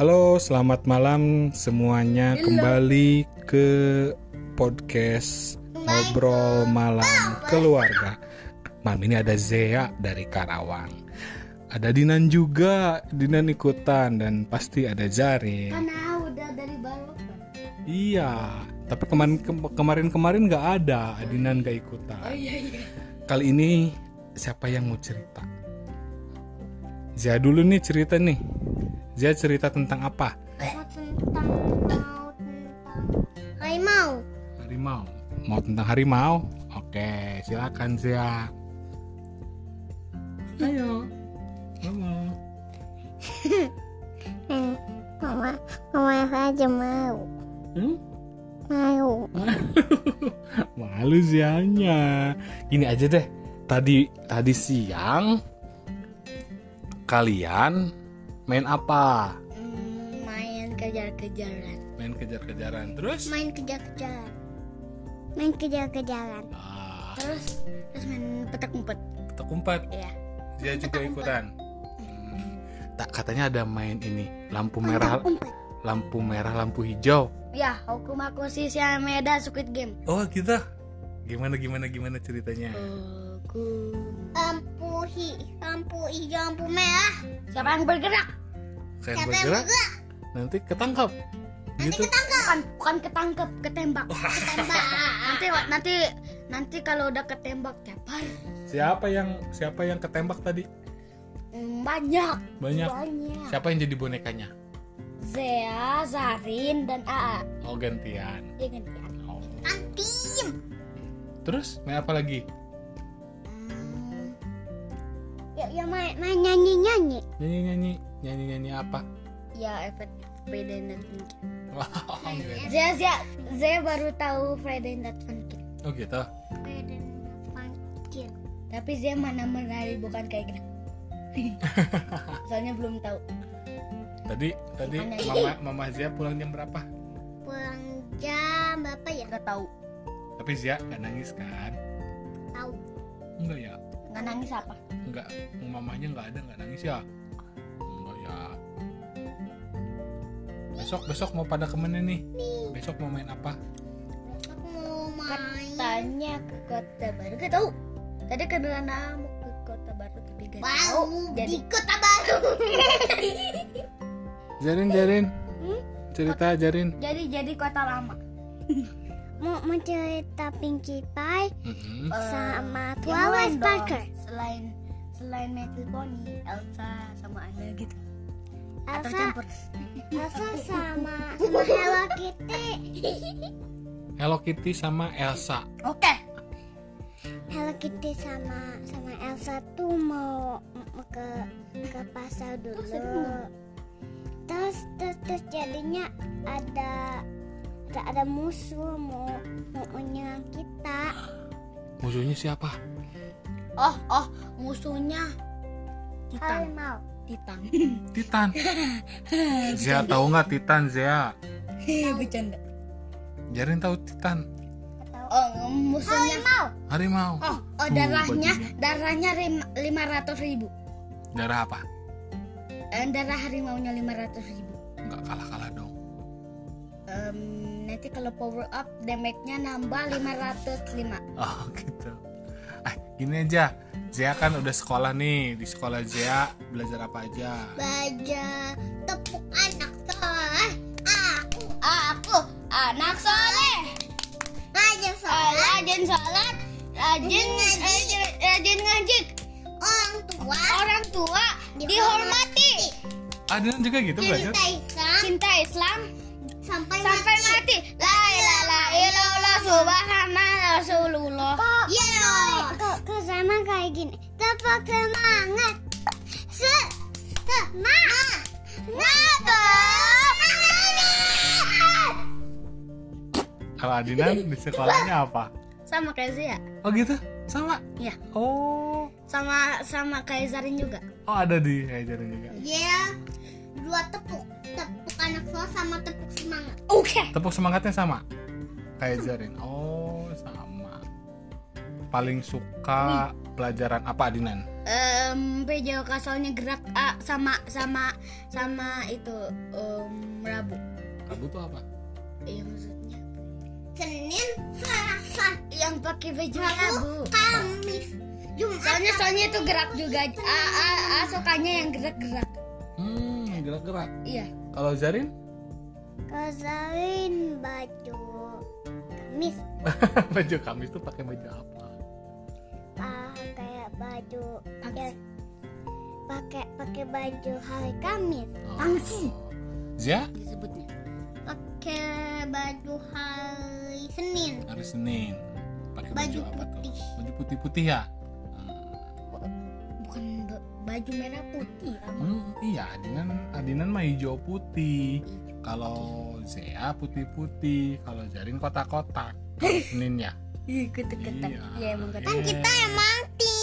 Halo, selamat malam semuanya. Kembali ke podcast ngobrol malam keluarga. Malam ini ada Zea dari Karawang. Ada Dinan juga, Dinan ikutan dan pasti ada Jarin. Karena udah dari baru. Iya, tapi kemarin kemarin kemarin nggak ada, Dinan nggak ikutan. iya iya. Kali ini siapa yang mau cerita? Zia dulu nih cerita nih. Zia cerita tentang apa? Mau tentang mau tentang harimau. Harimau. Mau tentang harimau? Oke, silakan Zia. Ayo. Mama. Hmm, mama, mama saja mau. Hmm? Mau. Malu Zianya. Gini aja deh. Tadi tadi siang kalian main apa? Hmm, main kejar-kejaran. Main kejar-kejaran. Terus? Main kejar-kejaran. Main kejar-kejaran. Ah, Terus terus main petak umpet. petak umpet. Iya. Dia juga ikutan. Hmm. Tak katanya ada main ini lampu merah, umpet. lampu merah, lampu hijau. Ya, hukum aku sih si Meda Squid Game. Oh gitu. Gimana gimana gimana ceritanya? Aku lampu hi, lampu hijau, lampu merah. Siapa yang bergerak? Saya bergerak nanti ketangkap. Gitu. Bukan, bukan ketangkep, ketembak. Ketembak. nanti nanti nanti kalau udah ketembak tepar. Siapa yang siapa yang ketembak tadi? Hmm, Banyak. Banyak. Banyak. Siapa yang jadi bonekanya? Zea, Zarin, dan Aa. Oh gantian. Dia gantian. Oh. Antim. Terus main apa lagi? Hmm. Ya, ya main, main nyanyi nyanyi. Nyanyi nyanyi nyanyi nyanyi apa? Ya efek Friday Night Funkin. Wow. Zea, Zea, Zea baru tahu Friday Night Funkin. Oh gitu. Friday Night Funkin. Tapi Zea mana menari bukan kayak gitu. Soalnya belum tahu. Tadi tadi mama mama Zia pulang jam berapa? Pulang jam berapa ya? Gak tahu. Tapi Zia nggak nangis kan? Tahu. Enggak ya? Nggak nangis apa? Enggak. Mamanya nggak ada nggak nangis ya? Besok besok mau pada ke mana nih? Besok mau main apa? Aku mau main. Katanya ke kota baru. Gak tahu. Tadi karena mau ke kota baru tapi gak tahu. Jadi kota baru. Jarin Jarin. Hmm? Cerita Jarin. jadi jadi kota lama. mau mau cerita Pinkie Pie Mm-mm. sama Twilight Sparkle. Selain selain Little Pony, Elsa sama Anna gitu. Atau campur. Elsa sama sama Hello Kitty. Hello Kitty sama Elsa. Oke. Hello Kitty sama sama Elsa tuh mau, mau ke ke pasar dulu. Terus terus terus jadinya ada ada ada musuh mau mau menyerang kita. Musuhnya siapa? Oh oh musuhnya Titan. Titan. Titan. Zia tahu nggak Titan Zia? Bercanda. Jarin tahu Titan. Oh musuhnya Harimau. Oh, oh darahnya darahnya lima ratus ribu. Darah apa? Eh, darah harimaunya lima ratus ribu. Nggak kalah kalah dong. Em, nanti kalau power up damage-nya nambah 505 Oh gitu. Ah gini aja. Zia kan udah sekolah nih. Di sekolah Zia belajar apa aja? Baja tepuk anak soleh. Aku Aku anak soleh. Rajin sholat. Rajin sholat. Rajin rajin, rajin ngaji. Orang tua. Orang tua dihormati. Adinan juga gitu belajar? Islam. Cinta Islam Sampai, sampai mati. La ilaha illallah subhanallah rasulullah Iya Kok, kok sama kayak gini Tepuk semangat Se Semangat Semangat Kalau Adinan di sekolahnya apa? Sama kayak Zia Oh gitu? Sama? Iya Oh. Sama sama kayak Zarin juga Oh ada di kayak Jarin juga. Iya Dua tepuk Tepuk anak so sama tepuk semangat Oke Tepuk semangatnya sama? Kayak Zarin. Oh sama. Paling suka pelajaran apa Adinan? Em, PJOK soalnya gerak A sama sama sama itu em, Rabu. Rabu tuh apa? Iya maksudnya. Senin, Selasa, Yang pakai baju Rabu. Rabu, Kamis, Jumat. Soalnya soalnya itu gerak juga. A A, A sukanya yang gerak-gerak. Hmm, gerak-gerak. Iya. Kalau Zarin? Kesalin baju Kamis, baju Kamis tuh pakai baju apa? Pakai baju Pangsi. ya, pakai pakai baju hari Kamis, Pangsi. Zia? Disebutnya. pakai baju hari Senin, Hari Senin. Pakai baju, Baju apa putih. tuh? Baju putih-putih ya? Bukan ba- baju merah putih. Hmm, iya, Adinan Adinan mah hijau putih. Kalau Zea putih-putih, kalau Zarin kotak-kotak. Senin ya. Ih, ketek-ketek. Iya. Iya emang ketek. kan kita emang ting,